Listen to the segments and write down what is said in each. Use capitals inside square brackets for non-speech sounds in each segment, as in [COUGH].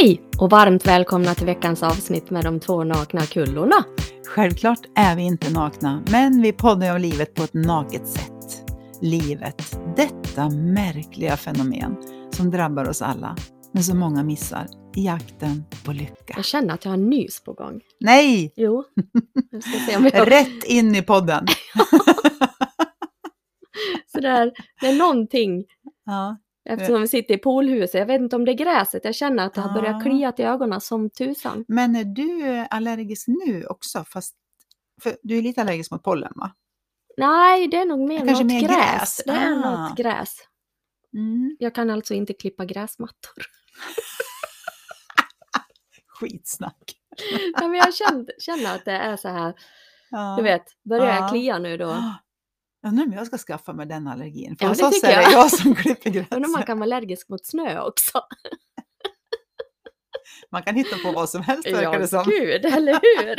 Hej och varmt välkomna till veckans avsnitt med de två nakna kullorna. Självklart är vi inte nakna, men vi poddar om livet på ett naket sätt. Livet, detta märkliga fenomen som drabbar oss alla, men som många missar i jakten på lycka. Jag känner att jag har nys på gång. Nej! Jo, jag ska se om jag... Rätt in i podden! [LAUGHS] Så där, det är någonting, Ja, eftersom vi sitter i poolhuset, jag vet inte om det är gräset, jag känner att det har börjat Ja. klia i ögonen som tusan. men är du allergisk nu också? Fast, för du är lite allergisk mot pollen va? Nej, det är nog mer Kanske något mer gräs. gräs. Det är Ah. något gräs. Mm. Jag kan alltså inte klippa gräsmattor. [LAUGHS] Skitsnack! Nej, men jag känner, känner att det är så här, Ja. du vet, börjar jag Ja. klia nu då? Jag undrar om jag ska skaffa mig den allergin. För Ja, hos det oss tycker är det jag. jag som klipper gräs. Undrar om man kan vara allergisk mot snö också? [LAUGHS] Man kan hitta på vad som helst verkar det som. gud, eller hur?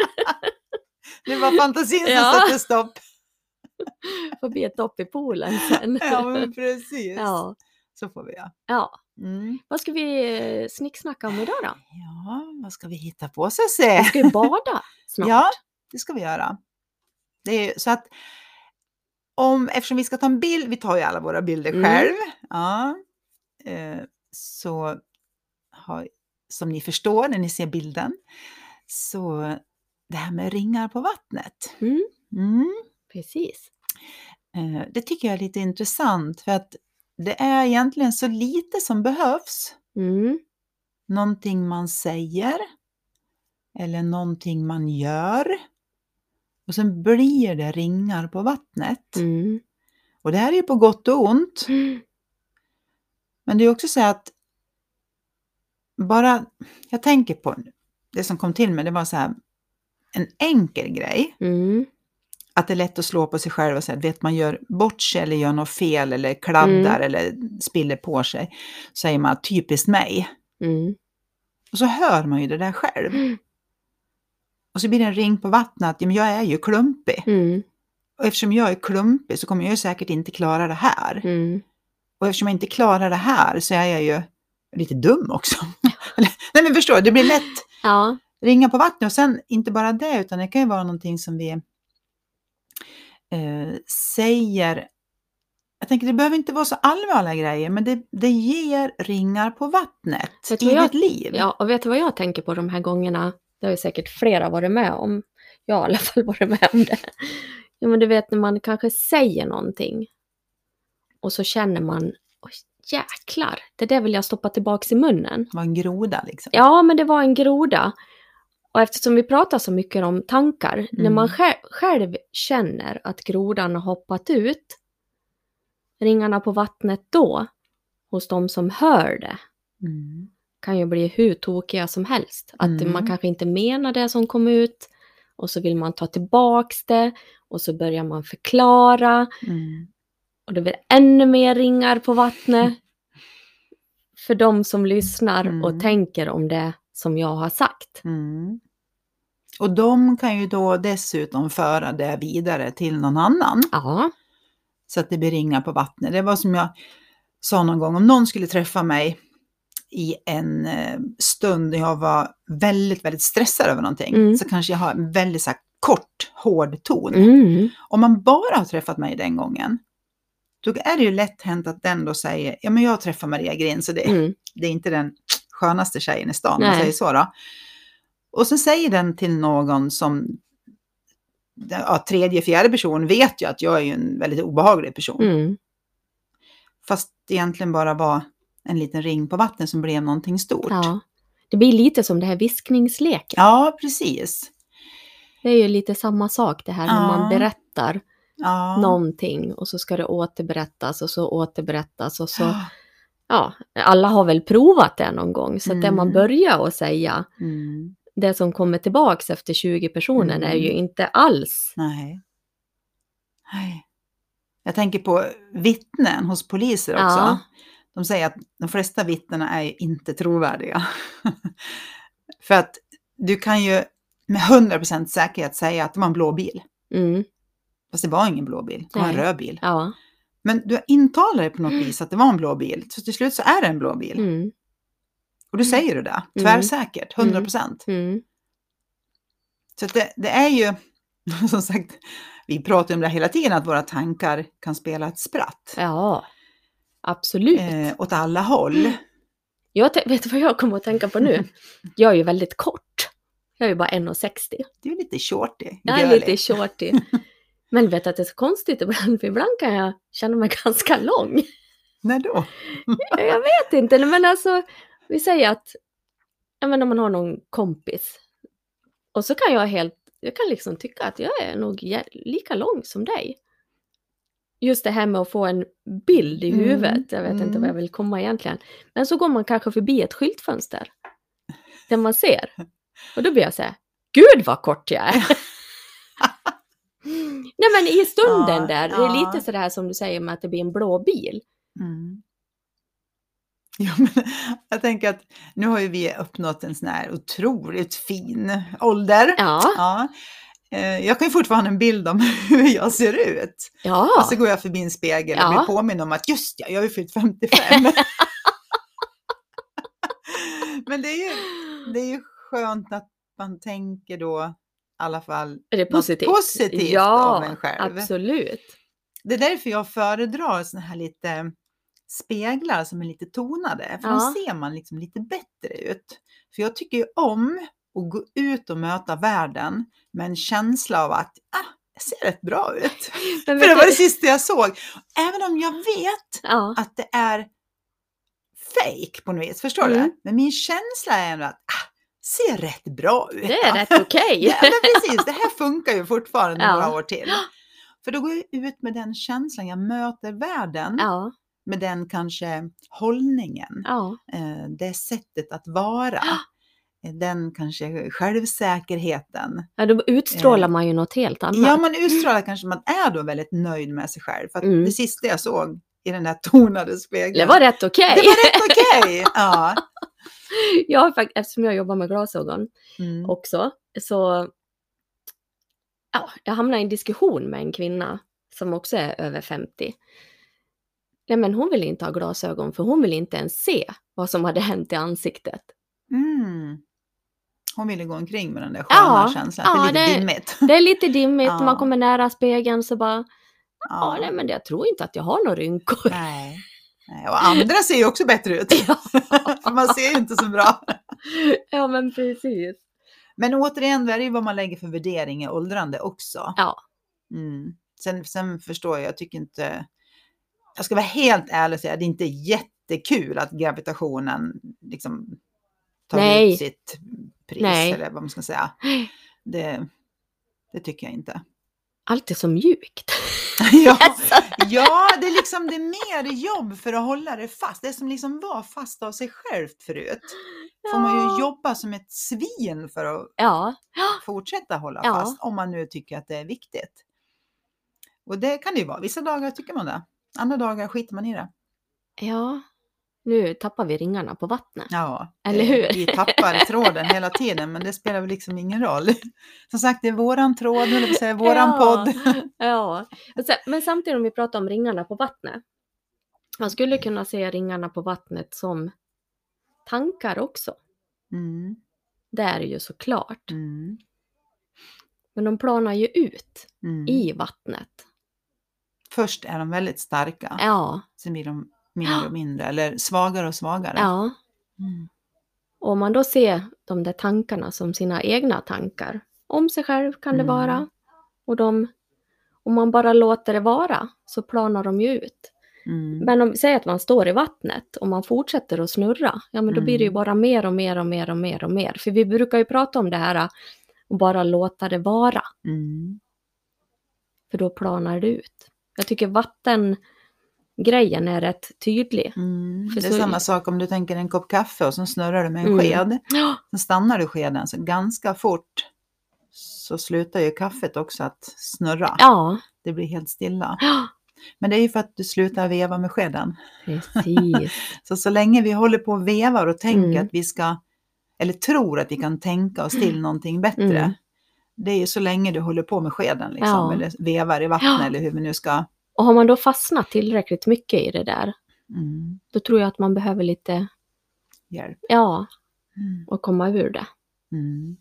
[LAUGHS] Det var fantasin som Ja. satte stopp. [LAUGHS] Får bli ett dopp i poolen sen. Ja, men precis. Ja, Så får vi ja. ja. Mm. Vad ska vi eh, snicksnacka om idag då? Ja, vad ska vi hitta på säga? Vi ska ju bada snart. Ja, det ska vi göra. Det är så att om, eftersom vi ska ta en bild, vi tar ju alla våra bilder Mm. själv, ja, eh, så har, som ni förstår när ni ser bilden, så det här med ringar på vattnet. Mm, Mm. precis. Eh, Det tycker jag är lite intressant för att det är egentligen så lite som behövs. Mm, Någonting man säger eller någonting man gör. Och sen blir det ringar på vattnet. mm, Och det här är ju på gott och ont. mm, Men det är också så att bara, jag tänker på det som kom till mig, det var så här en enkel grej. mm, Att det är lätt att slå på sig själv och säga, vet man gör bort sig eller gör något fel eller kladdar Mm. eller spiller på sig. Så säger man typiskt mig. mm, Och så hör man ju det där själv. [GASPS] [LAUGHS] Och så blir det en ring på vattnet att ja, men jag är ju klumpig. mm, Och eftersom jag är klumpig så kommer jag säkert inte klara det här. mm. Och eftersom jag inte klarar det här så är jag ju lite dum också. [LAUGHS] Nej men förstår, du, det blir lätt [LAUGHS] Ja, ringa på vattnet och sen inte bara det utan det kan ju vara någonting som vi eh, säger. Jag tänker det behöver inte vara så allvarliga grejer men det, det ger ringar på vattnet i jag- ditt liv. ja, och vet du vad jag tänker på de här gångerna? Det har ju säkert flera varit med om. Jag har i alla fall [LAUGHS] varit med om det. Ja, men du vet när man kanske säger någonting och så känner man, oj jäklar, det där vill jag stoppa tillbaks i munnen. Det var en groda liksom. Ja, men det var en groda. Och eftersom vi pratar så mycket om tankar, när Mm. man själv, själv känner att grodan har hoppat ut, ringarna på vattnet då, hos de som hör det, Mm. Kan ju bli hur tokiga som helst. Att Mm. man kanske inte menar det som kom ut, och så vill man ta tillbaks det, och så börjar man förklara, Mm. och det blir ännu mer ringar på vattnet. [LAUGHS] För de som lyssnar Mm. och tänker om det som jag har sagt. Mm. Och de kan ju då dessutom föra det vidare till någon annan. Ja. Så att det blir ringar på vattnet. Det var som jag sa någon gång, om någon skulle träffa mig i en eh, stund när jag var väldigt, väldigt stressad över någonting, Mm. så kanske jag har en väldigt så här, kort, hård ton. Mm. Om man bara har träffat mig den gången, då är det ju lätt hänt att den då säger, ja men jag träffar Maria Grin, så det, Mm. [LAUGHS] det är inte den skönaste tjejen i stan, om man Nej. säger så då. Och så säger den till någon som, ja, tredje, fjärde person vet ju att jag är ju en väldigt obehaglig person. Mm. Fast egentligen bara var en liten ring på vattnet som blev någonting stort. Ja. Det blir lite som det här viskningsleken. Ja, precis. Det är ju lite samma sak det här när Ja. man berättar Ja. någonting och så ska det återberättas och så återberättas och så, Ja. alla har väl provat det någon gång. Så att det Mm. man börjar att säga, Mm. det som kommer tillbaks efter 20 personer Mm. är ju inte alls. Nej. Nej. Jag tänker på vittnen hos poliser också. Ja. De säger att de flesta vittnena är inte trovärdiga. [LAUGHS] För att du kan ju med 100% säkerhet säga att det var en blå bil. Mm. Fast det var ingen blå bil, det var en Nej. röd bil. Ja. Men du intalar dig på något vis att det var en blå bil, så till slut så är det en blå bil. Mm. Och du säger du det, Mm. tvärsäkert, Mm. 100 procent. Mm. Så det, det är ju, [LAUGHS] som sagt, vi pratar om det hela tiden, att våra tankar kan spela ett spratt. Ja, absolut. Eh, åt alla håll. Jag te- vet du vad jag kommer att tänka på nu? [LAUGHS] Jag är ju väldigt kort. Jag är ju bara 1,60. Det är lite shorty. Jag är lite shorty. [LAUGHS] Men vet du att det är så konstigt ibland, för ibland kan jag känna mig [LAUGHS] ganska lång. När då? Jag vet inte, men alltså, vi säger att, jag menar man har någon kompis. Och så kan jag helt, jag kan liksom tycka att jag är nog lika lång som dig. Just det här med att få en bild i Mm, huvudet, jag vet inte mm. vad jag vill komma egentligen. Men så går man kanske förbi ett skyltfönster. [LAUGHS] Där man ser. Och då blir jag så här, gud vad kort jag är. [LAUGHS] Nej men i stunden Ja, där, det ja. är lite så där som du säger med att det blir en blå bil. Mm. Ja, men [LAUGHS] jag tänker att nu har ju vi uppnått en sån här otroligt fin ålder. Ja, Ja. Eh, Jag kan ju fortfarande ha en bild om [LAUGHS] hur jag ser ut. ja. Och så går jag förbi en spegel och Ja. blir påminn om att just ja, jag har ju fyllt 55. [LAUGHS] Men det är, ju, det är ju skönt att man tänker då i alla fall det positivt? positivt ja, om en själv. absolut. Det är därför jag föredrar såna här lite speglar som är lite tonade. För Ja. då ser man liksom lite bättre ut. För jag tycker ju om att gå ut och möta världen med en känsla av att ah, jag ser rätt bra ut. [LAUGHS] För det var det sista jag såg. Även om jag vet ja, att det är fake på något vis, förstår Mm. du? Men min känsla är ändå att ah, ser rätt bra ut. det är rätt okej. [LAUGHS] Ja, men precis, det här funkar ju fortfarande Ja. några år till. För då går jag ut med den känslan, jag möter världen Ja, med den kanske hållningen, ja, eh, det sättet att vara, den kanske självsäkerheten. ja, då utstrålar Eh, man ju något helt annat. Ja, man utstrålar kanske man är då väldigt nöjd med sig själv. För att Mm. det sista jag såg i den där [LAUGHS] tonade spegeln, det var rätt okej. det var rätt okej. Ja. [LAUGHS] Jag har fakt- eftersom jag jobbar med glasögon Mm. också, så ja, jag hamnade i en diskussion med en kvinna som också är över 50. Nej, men hon vill inte ha glasögon för hon vill inte ens se vad som hade hänt i ansiktet. Mm. Hon ville gå omkring med den där sköna Ja, känslan, ja, att det är lite det- dimmigt. Det är lite dimmigt, [LAUGHS] Ja. man kommer nära spegeln så bara, ja, Ja. nej men jag tror inte att jag har några rynkor. Nej. Nej. Och andra ser ju också bättre ut. [LAUGHS] För [LAUGHS] man ser ju inte så bra. ja men precis. Men återigen, det är ju vad man lägger för värdering i åldrande också. Ja. Mm. Sen, sen förstår jag, jag tycker inte... Jag ska vara helt ärlig och säga, det är inte jättekul att gravitationen liksom tar Nej. ut sitt pris, Nej. eller vad man ska säga. Det, det tycker jag inte. Allt är så mjukt. [LAUGHS] ja, Alltså, ja, det är liksom det är mer jobb för att hålla det fast. Det som liksom var fast av sig självt förut. Får man Ja. ju jobba som ett svin för att ja, fortsätta hålla Ja. fast om man nu tycker att det är viktigt. Och det kan det ju vara. Vissa dagar tycker man det. Andra dagar skiter man i det. ja. Nu tappar vi ringarna på vattnet. Ja, Eller hur? Vi tappar [LAUGHS] tråden hela tiden men det spelar väl liksom ingen roll. Som sagt, det är våran tråd, eller säga, våran [LAUGHS] Ja. podd. Ja, men samtidigt om vi pratar om ringarna på vattnet. Man skulle kunna se ringarna på vattnet som tankar också. Mm, Det är det ju såklart. mm, Men de planar ju ut mm. i vattnet. Först är de väldigt starka, Ja, sen blir de mindre och mindre, eller svagare och svagare. ja. Mm. Och om man då ser de där tankarna som sina egna tankar. Om sig själv kan det Mm. vara. Och de, om man bara låter det vara så planar de ju ut. Mm. Men om säg att man står i vattnet och man fortsätter att snurra, ja men då blir det ju Mm. bara mer och mer och mer och mer och mer. För vi brukar ju prata om det här och bara låta det vara, Mm. för då planar det ut. Jag tycker vattengrejen är rätt tydlig. Mm. Det är så- samma sak om du tänker en kopp kaffe och så snurrar du med en Mm. sked. Sen stannar du skeden, så ganska fort så slutar ju kaffet också att snurra. ja, Det blir helt stilla. Men det är ju för att du slutar veva med skeden. precis. [LAUGHS] Så så länge vi håller på och vevar och tänker Mm. att vi ska, eller tror att vi kan tänka oss till någonting bättre. Mm. Det är ju så länge du håller på med skeden liksom, Ja. eller vevar i vatten Ja. eller hur vi nu ska. Och har man då fastnat tillräckligt mycket i det där, Mm. då tror jag att man behöver lite hjälp. Ja, Mm. och komma ur det. Mm.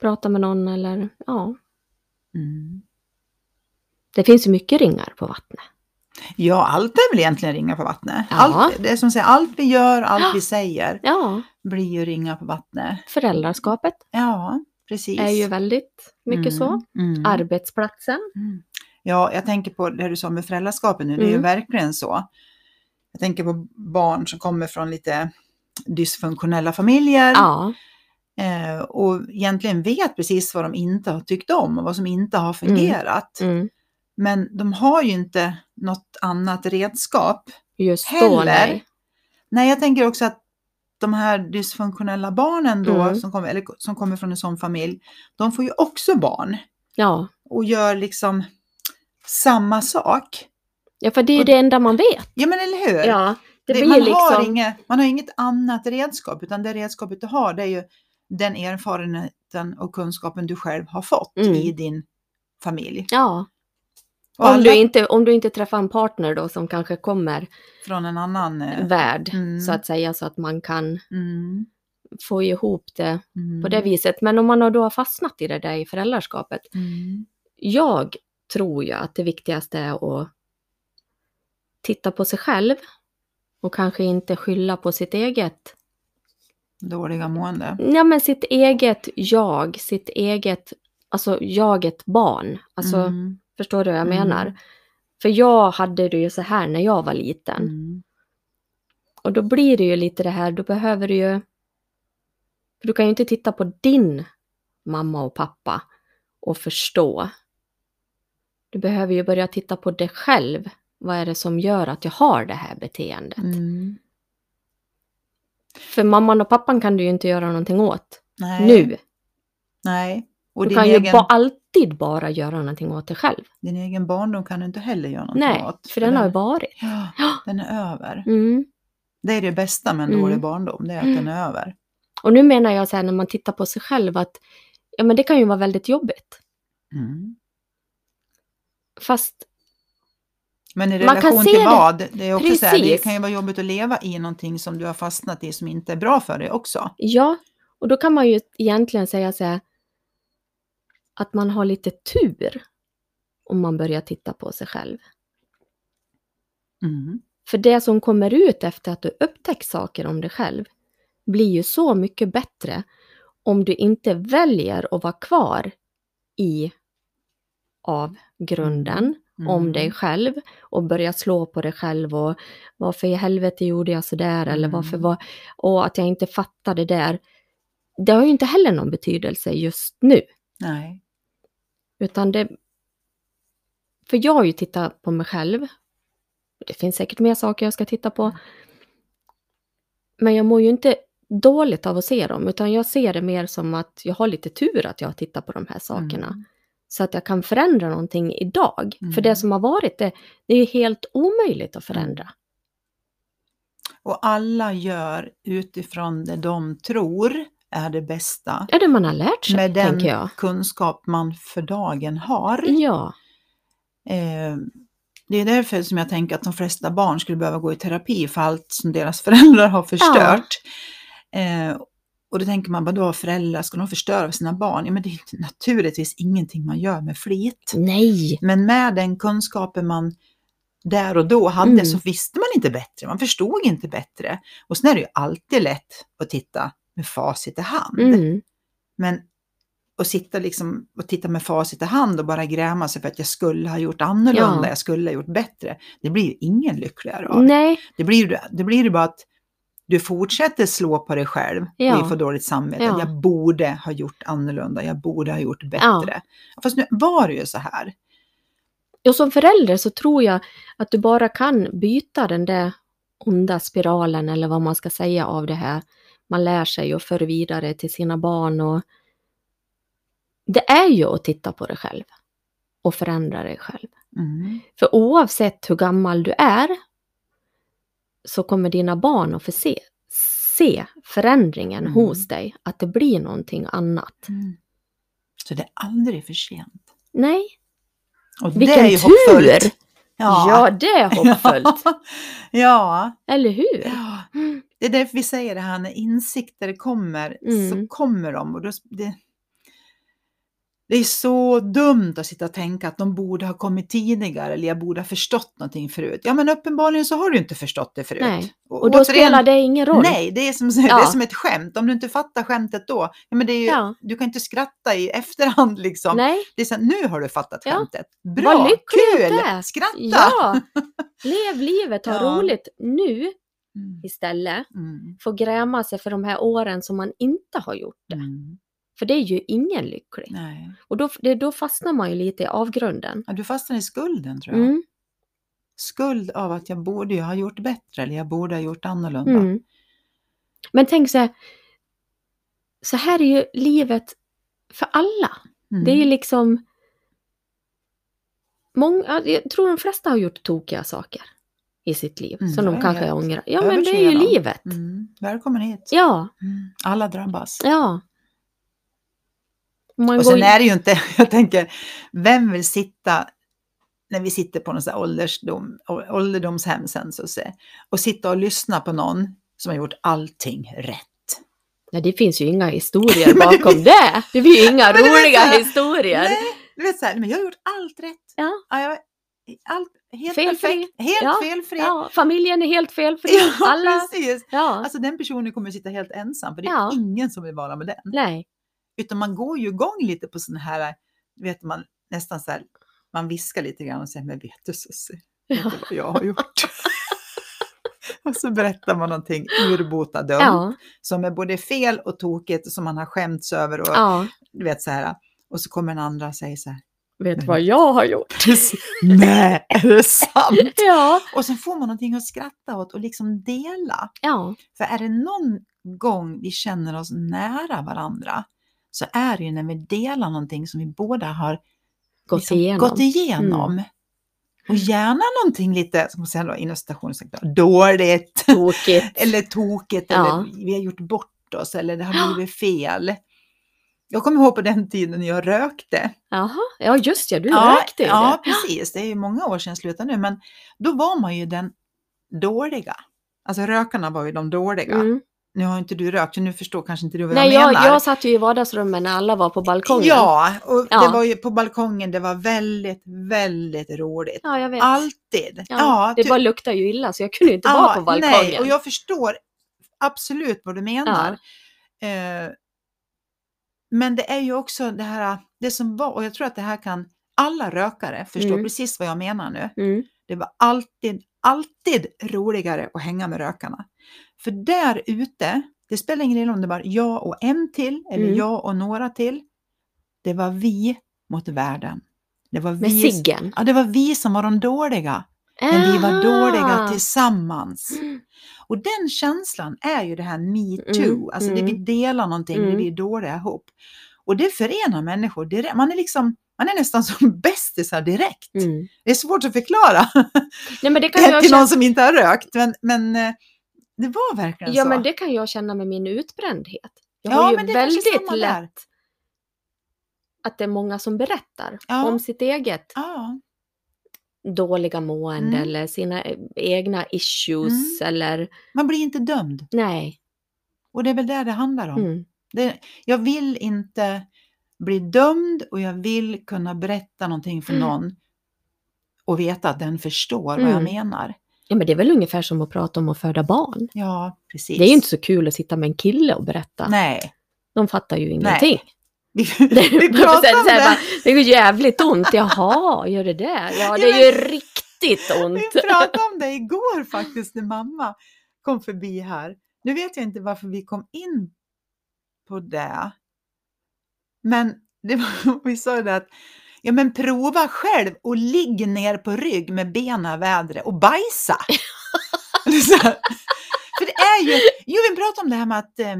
Prata med någon eller ja. Mm. Det finns ju mycket ringar på vattnet. Ja, allt är väl egentligen ringar på vattnet. Ja. Allt, det är som säger, allt vi gör, allt Ja. vi säger Ja, blir ju ringar på vattnet. föräldraskapet Ja, precis. är ju väldigt mycket så. Mm. Arbetsplatsen. Mm. Ja, jag tänker på det du sa med föräldraskapet nu, det är ju Mm. verkligen så. Jag tänker på barn som kommer från lite dysfunktionella familjer Ja, eh, och egentligen vet precis vad de inte har tyckt om och vad som inte har fungerat. mm. Men de har ju inte något annat redskap. just då Heller. nej. Nej, jag tänker också att de här dysfunktionella barnen då, Mm. som, kommer, eller, som kommer från en sån familj, de får ju också barn Ja. och gör liksom samma sak. ja, för det är ju Och- det enda man vet. Ja, men eller hur? Ja, det Det- man, liksom... har inget, man har inget annat redskap, utan det redskapet du har det är ju den erfarenheten och kunskapen du själv har fått Mm. i din familj. Ja, Och om alla du, inte, om du inte träffar en partner då som kanske kommer från en annan... eh, värld, Mm. så att säga, så att man kan Mm, få ihop det mm, på det viset. Men om man då har fastnat i det där i föräldraskapet. Mm, Jag tror ju att det viktigaste är att titta på sig själv och kanske inte skylla på sitt eget, dåliga mående. ja men sitt eget jag, sitt eget, alltså jaget barn. Alltså, Mm, förstår du vad jag Mm. menar? För jag hade det ju så här när jag var liten. mm, Och då blir det ju lite det här, då behöver du ju... För du kan ju inte titta på din mamma och pappa och förstå. Du behöver ju börja titta på dig själv. Vad är det som gör att jag har det här beteendet? mm. För mamman och pappan kan du ju inte göra någonting åt Nej, nu. Nej. Och Du kan egen, ju ba- alltid bara göra någonting åt dig själv. din egen barndom kan du inte heller göra någonting Nej, åt. för den har ju varit. Ja. [GASPS] den är över. Mm. Det är det bästa med en Mm. dålig barndom, det är att Mm. den är över. Och nu menar jag så här när man tittar på sig själv att ja, men det kan ju vara väldigt jobbigt. Mm. Fast Men i Man kan relation se till vad? Det är också så här, det Precis. kan ju vara jobbigt att leva i någonting som du har fastnat i som inte är bra för dig också. Ja, och då kan man ju egentligen säga så här att man har lite tur om man börjar titta på sig själv. Mm. För det som kommer ut efter att du upptäckt saker om dig själv blir ju så mycket bättre om du inte väljer att vara kvar i avgrunden Mm. om dig själv och börja slå på dig själv och varför i helvete gjorde jag sådär eller Mm. varför var och att jag inte fattade det där. Det har ju inte heller någon betydelse just nu, Nej. utan det... För jag har ju tittat på mig själv. Det finns säkert mer saker jag ska titta på. Men jag mår ju inte dåligt av att se dem, utan jag ser det mer som att jag har lite tur att jag har tittat på de här sakerna. Mm. Så att jag kan förändra någonting idag. Mm. För det som har varit, det, det är ju helt omöjligt att förändra. Och alla gör utifrån det de tror är det bästa. Ja, det man har lärt sig, Med den jag. kunskap man för dagen har. Ja, Eh, det är därför som jag tänker att de flesta barn skulle behöva gå i terapi för allt som deras föräldrar har förstört. Eh, och då tänker man, vadå föräldrar, ska de förstöra för sina barn? Ja, men det är naturligtvis ingenting man gör med flit. nej, Men med den kunskapen man där och då hade Mm. så visste man inte bättre, man förstod inte bättre. Och sen är det ju alltid lätt att titta med facit i hand. mm, Men att sitta liksom och titta med facit i hand och bara gräma sig för att jag skulle ha gjort annorlunda, Ja. jag skulle ha gjort bättre. Det blir ju ingen lyckligare av. nej, Det blir ju det blir ju bara att du fortsätter slå på dig själv Ja. och får dåligt samvete. Ja. Jag borde ha gjort annorlunda, jag borde ha gjort bättre. Fast nu var det ju så här. Och som förälder så tror jag att du bara kan byta den där onda spiralen eller vad man ska säga av det här. Man lär sig och för vidare till sina barn och det är ju att titta på dig själv och förändra dig själv. Mm. För oavsett hur gammal du är så kommer dina barn att få se, se förändringen Mm. hos dig, att det blir någonting annat. Mm. Så det är aldrig för sent. Nej, Och det vilken är ju tur! hoppfullt. Ja, det är hoppfullt. [LAUGHS] ja. Eller hur? ja. Det är därför vi säger det här, när insikter kommer Mm. så kommer de. Och då, det, det är så dumt att sitta och tänka att de borde ha kommit tidigare eller jag borde ha förstått någonting förut. Ja men uppenbarligen så har du inte förstått det förut. Nej. Och då återigen- spelar det ingen roll. Nej, det är, som, [LAUGHS] det är Ja. som ett skämt. Om du inte fattar skämtet då, ja, men det är ju, Ja. du kan inte skratta i efterhand liksom. Nej. Det är så nu har du fattat Ja. skämtet. Bra, kul, skratta! Ja, [LAUGHS] lev livet, ha Ja. roligt nu Mm. istället. Mm. Få gräma sig för de här åren som man inte har gjort det. Mm. För det är ju ingen lycklig. Nej. Och då, det, då fastnar man ju lite i avgrunden. Ja, du fastnar i skulden tror jag. Mm, Skuld av att jag borde ju ha gjort bättre eller jag borde ha gjort annorlunda. mm. Men tänk så här, så här är ju livet för alla. Mm. Det är ju liksom... Många, jag tror de flesta har gjort tokiga saker i sitt liv Mm, som de kanske ångrar. Ja, men det är ju livet. Mm. Välkommen hit. Ja, Mm. Alla drabbas. ja. Man Och sen är det ju inte, [LAUGHS] jag tänker, vem vill sitta när vi sitter på någon sån här åldersdom, ålderdomshem sen så att säga, och sitta och lyssna på någon som har gjort allting rätt. Nej, det finns ju inga historier [LAUGHS] bakom det. Det blir ju inga [LAUGHS] roliga så här- historier. Nej, du vet så här, men jag har gjort allt rätt. Ja. jag, allt helt Felfri. perfekt, helt Ja, felfri. Ja, familjen är helt felfri. Ja, Alla... precis. Ja, Alltså den personen kommer sitta helt ensam, för det är Ja. ingen som vill vara med den. nej. Utan man går ju igång lite på sådana här, vet man, nästan så här, man viskar lite grann och säger, men vet du Susie, vet Ja. vad jag har gjort? [LAUGHS] och så berättar man någonting urbota dumt, Ja, som är både fel och tokigt och som man har skämts över och ja. du vet så här. Och så kommer en andra och säger så här, Vet vad jag har gjort? nej, är det sant? [LAUGHS] Ja, Och så får man någonting att skratta åt och liksom dela. ja. För är det någon gång vi känner oss nära varandra så är det ju när vi delar någonting som vi båda har Gått liksom igenom. Mm. gått igenom. Och gärna någonting lite, som man säger då, inom citationstecken, dåligt Tokigt. [LAUGHS] eller tokigt Ja. eller vi har gjort bort oss eller det har blivit fel. Jag kommer ihåg på den tiden jag rökte. Jaha, ja just ja, du ja, rökte ju Ja, det. precis. Det är ju många år sedan jag slutade nu, men då var man ju den dåliga. Alltså rökarna var ju de dåliga. Mm. Nu har inte du rökt, så nu förstår kanske inte du vad Nej, jag jag, menar. jag satt ju i vardagsrummet när alla var på balkongen. Ja, och Ja. det var ju på balkongen, det var väldigt, väldigt roligt. ja jag vet. Alltid. Ja, det ty- bara luktar ju illa så jag kunde inte ja, vara på balkongen. Nej, och jag förstår absolut vad du menar. Eh, men det är ju också det här, det som var, och jag tror att det här kan alla rökare förstå Mm. precis vad jag menar nu. Mm. Det var alltid, alltid roligare att hänga med rökarna. För där ute, det spelar ingen roll om det var jag och en till eller Mm. jag och några till. Det var vi mot världen. Det var Med vi, ciggen. ja, det var vi som var de dåliga, men vi var dåliga tillsammans. Mm. [GASPS] Och den känslan är ju det här me too, Mm, alltså det mm. vi delar någonting, det Mm. vi är dåliga ihop. Och det förenar människor direkt. Man är liksom, man är nästan [LAUGHS] som bästisar direkt. Mm. Det är svårt att förklara Nej, men det kan [LAUGHS] jag till någon som inte har rökt, men, men eh, det var verkligen ja, så. men det kan jag känna med min utbrändhet. Jag Ja, har ju men det väldigt där. lätt att det är många som berättar Ja. om sitt eget Ja, dåliga mående Mm. eller sina e- egna issues eller man blir inte dömd. nej. Och det är väl det det handlar om. Mm. Det, jag vill inte bli dömd och jag vill kunna berätta någonting för Mm. någon och veta att den förstår vad Mm. jag menar. Ja, men det är väl ungefär som att prata om att föda barn. Ja, precis. Det är ju inte så kul att sitta med en kille och berätta. Nej. De fattar ju ingenting. Vi, [LAUGHS] Det, vi pratar om [LAUGHS] det. bara, det ju jävligt ont. Jaha, gör det det? Ja, det är ju riktigt [LAUGHS] ont. Vi pratade om det igår faktiskt när mamma kom förbi här. Nu vet jag inte varför vi kom in på det. Men det var, vi sa det att ja, men prova själv och ligg ner på rygg med benen i vädret och bajsa. [LAUGHS] För det är ju, jo vi pratade om det här med att, eh,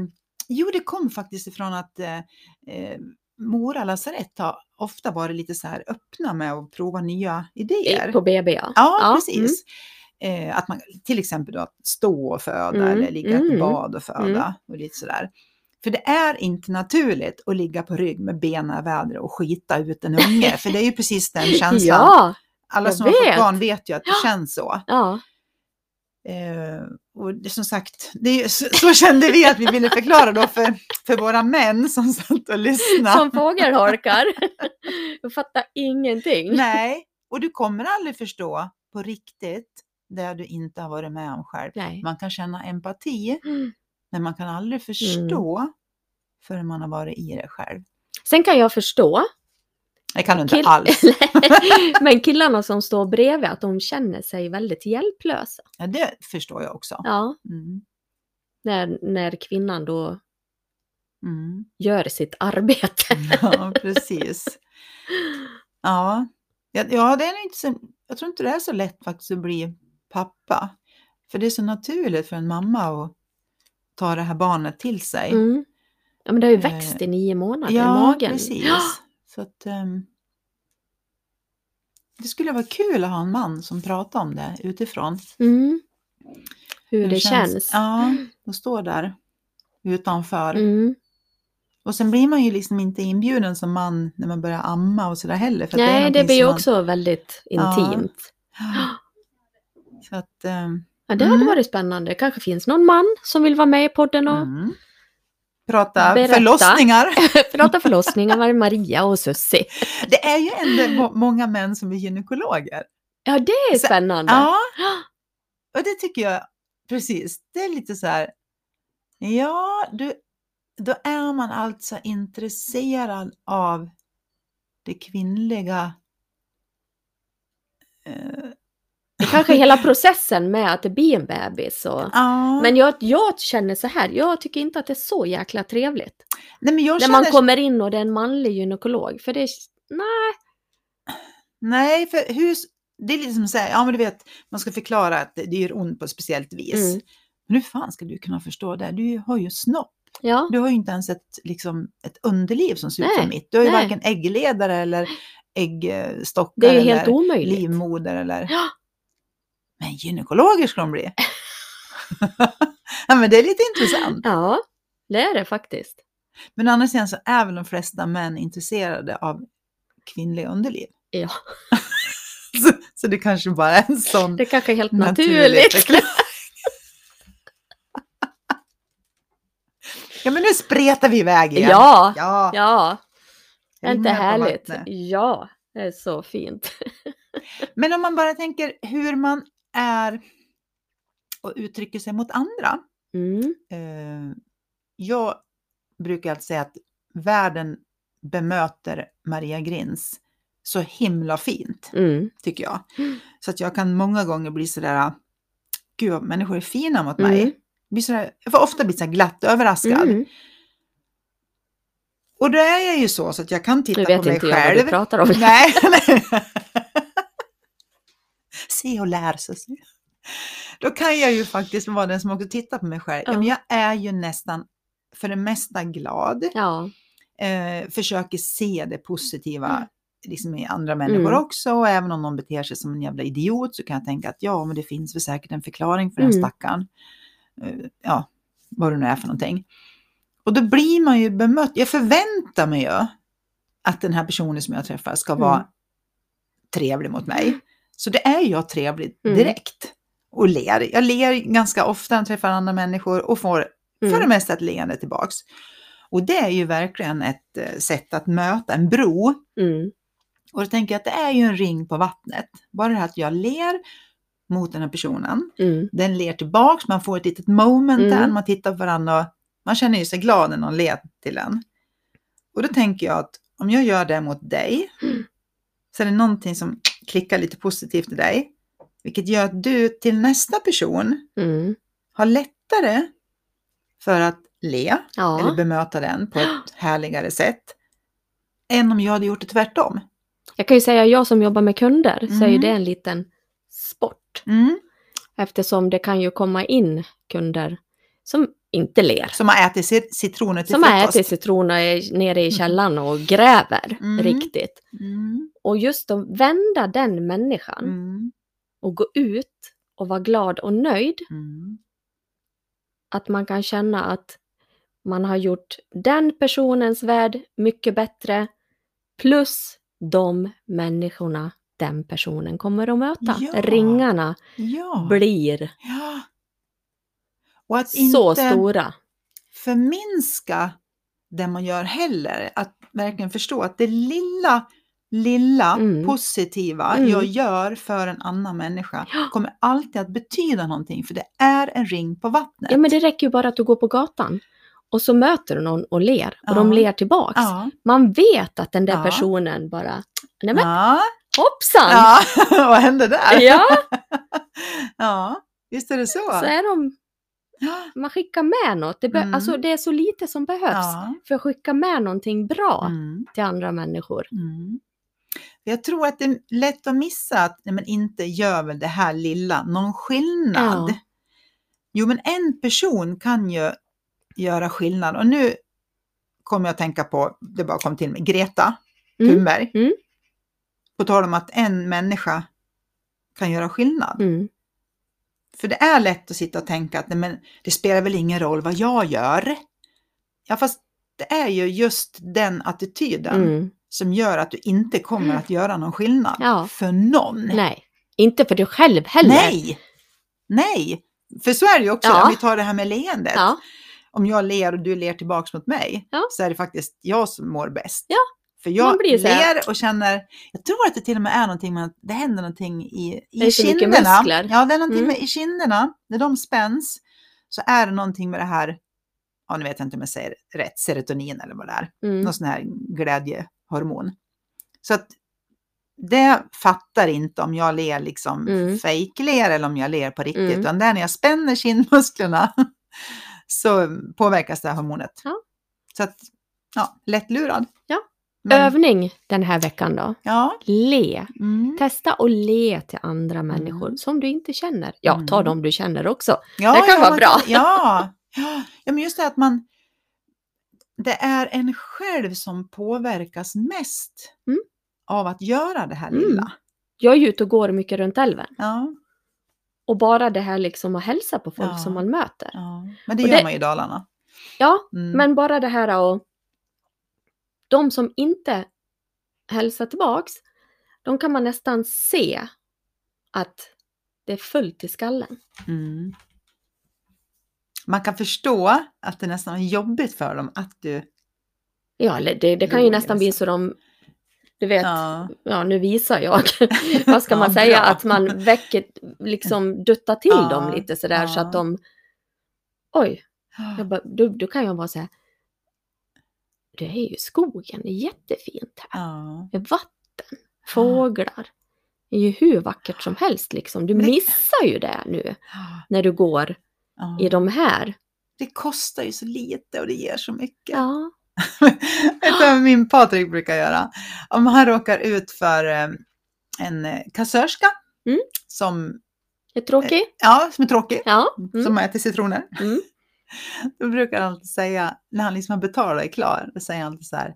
jo det kom faktiskt ifrån att eh, eh, Mora lasarett har ofta varit lite så här öppna med att prova nya idéer. På BB, ja. Ja, precis. Eh, att man till exempel då att stå och föda Mm, eller ligga i ett mm, bad och föda mm. och lite sådär. För det är inte naturligt att ligga på rygg med benen i vädret och skita ut en unge, för det är ju precis den [LAUGHS] känslan. Ja, Alla som har fått vet. barn vet ju att det känns så. ja. Eh, och det, som sagt, det så, så kände vi att vi ville förklara då för, för våra män som satt och lyssnade. Som fågelholkar. [LAUGHS] Jag fattar ingenting. Nej, och du kommer aldrig förstå på riktigt det du inte har varit med om själv. Nej. Man kan känna empati, Mm. Men man kan aldrig förstå förrän man har varit i det själv. Sen kan jag förstå, Det kan du inte Kill- alls. [LAUGHS] men killarna som står bredvid, att de känner sig väldigt hjälplösa. Ja, det förstår jag också. Ja, Mm. när, när kvinnan då Mm. gör sitt arbete. [LAUGHS] Ja, precis. Ja. Ja, det är inte så, jag tror inte det är så lätt faktiskt att bli pappa. För det är så naturligt för en mamma att ta det här barnet till sig. Mm. Ja, men det har ju Eh, växt i nio månader i Ja, magen. precis. Ja. [GASPS] Så att, ehm, det skulle vara kul att ha en man som pratar om det utifrån. Mm. Hur det känns. Ja, och står där utanför. Mm. Och sen blir man ju liksom inte inbjuden som man när man börjar amma och sådär heller. För Nej, det någonting blir ju som man- också väldigt Ja. intimt. [GASPS] Så att, ehm, Ja, det hade Mm. varit spännande. kanske finns någon man som vill vara med i podden och mm. Prata Berätta. förlossningar. [LAUGHS] prata förlossningar med Maria och Sussi. Det är ju ändå må- många män som är gynekologer. Ja, det är Så- spännande. Ja, [GASPS] och det tycker jag, precis, det är lite så här, ja, du, då är man alltså intresserad av det kvinnliga. eh, kanske är hela processen med att det blir en bebis. Och... Ja, Men jag, jag känner så här, jag tycker inte att det är så jäkla trevligt. nej, men jag När känner, man kommer in och det är en manlig gynekolog. För det är, nej, nej, för hur, det är lite som att säga, ja men du vet, man ska förklara att det det gör ont på ett speciellt vis. Mm. Men hur fan ska du kunna förstå det? Du har ju snopp. ja. Du har ju inte ens ett, liksom, ett underliv som ser ut som mitt. Du har ju nej. varken äggledare eller äggstockar Det är ju eller helt omöjligt. livmoder eller... Ja. Men gynekologer ska de bli. [LAUGHS] ja, men det är lite intressant. Ja, det är det faktiskt. Men å andra sidan så är väl de flesta män intresserade av kvinnliga underliv. Ja, [LAUGHS] Så, så det kanske bara är en sån det kanske är helt naturlig naturligt. [LAUGHS] ja, men nu spretar vi iväg igen. Ja, ja. ja. Är inte härligt? Ja, det är så fint. Men om man bara tänker hur man är och uttrycker sig mot andra. Mm. Eh, jag brukar alltid säga att världen bemöter Maria Grins så himla fint, Mm. tycker jag. Mm. Så att jag kan många gånger bli sådär, gud vad människor är fina mot mig. Mm. Blir sådär, jag får ofta bli så glatt överraskad. Mm. Och då är jag ju så, så att jag kan titta på vet mig inte jag vad själv. du pratar om. Nej, [LAUGHS] nej. Se och lär sig. Då kan jag ju faktiskt vara den som också tittar på mig själv. Ja. Men jag är ju nästan för det mesta glad. Ja, Eh, försöker se det positiva Mm. liksom i andra människor Mm. också. Och även om någon beter sig som en jävla idiot så kan jag tänka att ja, men det finns väl säkert en förklaring för den Mm. stackaren. Eh, ja, vad det nu är för någonting. Och då blir man ju bemött. Jag förväntar mig ju att den här personen som jag träffar ska vara Mm. trevlig mot mig. Så det är jag trevlig Mm. direkt. Och ler. Jag ler ganska ofta när jag träffar andra människor och får för det mm. mesta ett leende tillbaks. Och det är ju verkligen ett eh, sätt att möta, en bro. Mm. Och då tänker jag att det är ju en ring på vattnet. Bara det här att jag ler mot den här personen. Mm. Den ler tillbaks, man får ett litet moment Mm. där, man tittar på varandra och man känner ju sig glad när någon ler till en. Och då tänker jag att om jag gör det mot dig, Mm. så är det någonting som klickar lite positivt i dig, vilket gör att du till nästa person Mm. har lättare för att le eller Ja, bemöta den på ett härligare sätt än om jag hade gjort det tvärtom. jag kan ju säga jag som jobbar med kunder så är ju Mm. det en liten sport. Mm. Eftersom det kan ju komma in kunder som inte ler. Som har ätit cit- citroner till Som har frukost. ätit citroner nere i källaren och gräver Mm. riktigt. Mm. Och just att vända den människan Mm. och gå ut och vara glad och nöjd. Mm. Att man kan känna att man har gjort den personens värld mycket bättre. Plus de människorna den personen kommer att möta. Ja. Ringarna Ja. blir ja. Och att Så inte stora. förminska det man gör heller. Att verkligen förstå att det lilla, lilla Mm. positiva Mm. jag gör för en annan människa [GASPS] kommer alltid att betyda någonting. För det är en ring på vattnet. Ja, men det räcker ju bara att du går på gatan och så möter du någon och ler och de Ja. ler tillbaks. ja. Man vet att den där Ja. personen bara, nej men Ja. hoppsan! ja. [LAUGHS] Vad hände där? Ja, [LAUGHS] ja, visst är det så. så är de. [GASPS] man skickar med något. Det, Mm. alltså, det är så lite som behövs Ja. för att skicka med någonting bra Mm. till andra människor. Mm. Jag tror att det är lätt att missa att nej, men inte gör väl det här lilla någon skillnad. Ja. Jo, men en person kan ju göra skillnad. Och nu kommer jag att tänka på, det bara kom till mig, Greta Mm. Thunberg. Mm. På tal om att en människa kan göra skillnad. För det är lätt att sitta och tänka att nej, men det spelar väl ingen roll vad jag gör. Ja, fast det är ju just den attityden Mm. som gör att du inte kommer att göra någon skillnad Ja. för någon. Nej, inte för dig själv heller. Nej! Nej! För så är det ju också Ja. om vi tar det här med leendet. Ja, Om jag ler och du ler tillbaks mot mig så är det faktiskt jag som mår bäst. Ja, För jag ler och känner, jag tror att det till och med är någonting med att det händer någonting i, i kinderna. Ja, det är någonting Mm. med i kinderna, när de spänns så är det någonting med det här, ja nu vet jag inte om jag säger rätt, serotonin eller vad det är. mm. någon sån här glädjehormon. Så att det fattar inte om jag ler liksom Mm. fejkler eller om jag ler på riktigt. Mm. Utan det är när jag spänner kindmusklerna [LAUGHS] så påverkas det här hormonet. Ja. Så att, ja, lättlurad. Ja. Men, Övning den här veckan då. Ja. Le. Mm. Testa att le till andra människor som du inte känner. Ja, ta Mm. dem du känner också. Ja, Det kan ja, vara bra. [LAUGHS] Ja. ja, ja, men just det att man det är en själv som påverkas mest Mm. av att göra det här Mm. lilla. Jag är ju ute och går mycket runt älven. Ja, Och bara det här liksom att hälsa på folk som man möter. men det gör det- man ju i Dalarna. Ja, Mm. men bara det här och de som inte hälsar tillbaks, de kan man nästan se att det är fullt i skallen. Mm. Man kan förstå att det nästan är jobbigt för dem att du... Ja, det, det kan ju nästan bli så. de, du vet, ja, Ja, nu visar jag, [LAUGHS] vad ska Ja, man säga, bra. att man väcker, liksom duttar till Ja, dem lite sådär så ja. att de, oj, jag bara, då, då kan jag så här, det är ju skogen, det är jättefint här. ja. Vatten, fåglar. Det är ju hur vackert som helst liksom. Du missar ju det nu när du går ja. i de här. Det kostar ju så lite och det ger så mycket. Ja. [LAUGHS] Vet du vad min Patrik brukar göra? Om han råkar ut för eh, en eh, kassörska Mm. som, Är tråkigt? ja, som är tråkig, Ja. Mm. som äter citroner. Mm. Då brukar han alltid säga, när han liksom har betalat och är klar, då säger han alltid så här,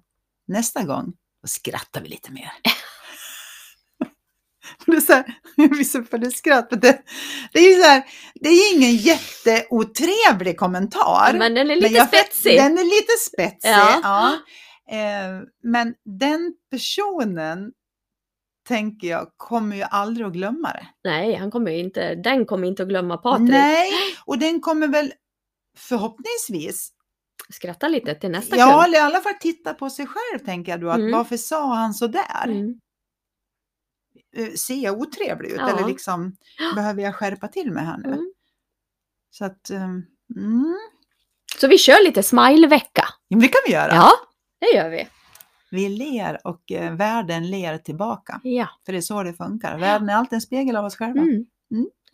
nästa gång, då skrattar vi lite mer. [LAUGHS] det är så här, jag blir så för skratt, för det, det är ju så här, det är ingen jätteotrevlig kommentar. Men den är lite jag- spetsig. Den är lite spetsig, Ja. ja. Eh, men den personen, tänker jag, kommer ju aldrig att glömma det. Nej, han kommer inte, den kommer inte att glömma Patrik. Nej, och den kommer väl förhoppningsvis Skratta lite till nästa Ja, kund. eller i alla fall titta på sig själv tänker jag då. Att Mm. Varför sa han så där? Mm. Eh, Ser jag otrevlig ut? Ja. Eller liksom, [GASPS] behöver jag skärpa till mig här nu? Mm. Så att, um, mm. Så vi kör lite smilevecka. ja, det kan vi göra. Ja, det gör vi. Vi ler och eh, världen ler tillbaka. Ja. För det är så det funkar. Världen är alltid en spegel av oss själva. Mm.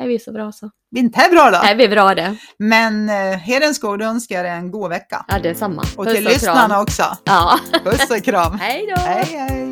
Är vi så bra så? Vi är inte bra då. Är vi bra det? Men eh, Hedenskog, önskar dig en god vecka. Ja, det är samma. Och Puss till kram. lyssnarna också. Ja. Puss och kram. [LAUGHS] Hej då! hej hej.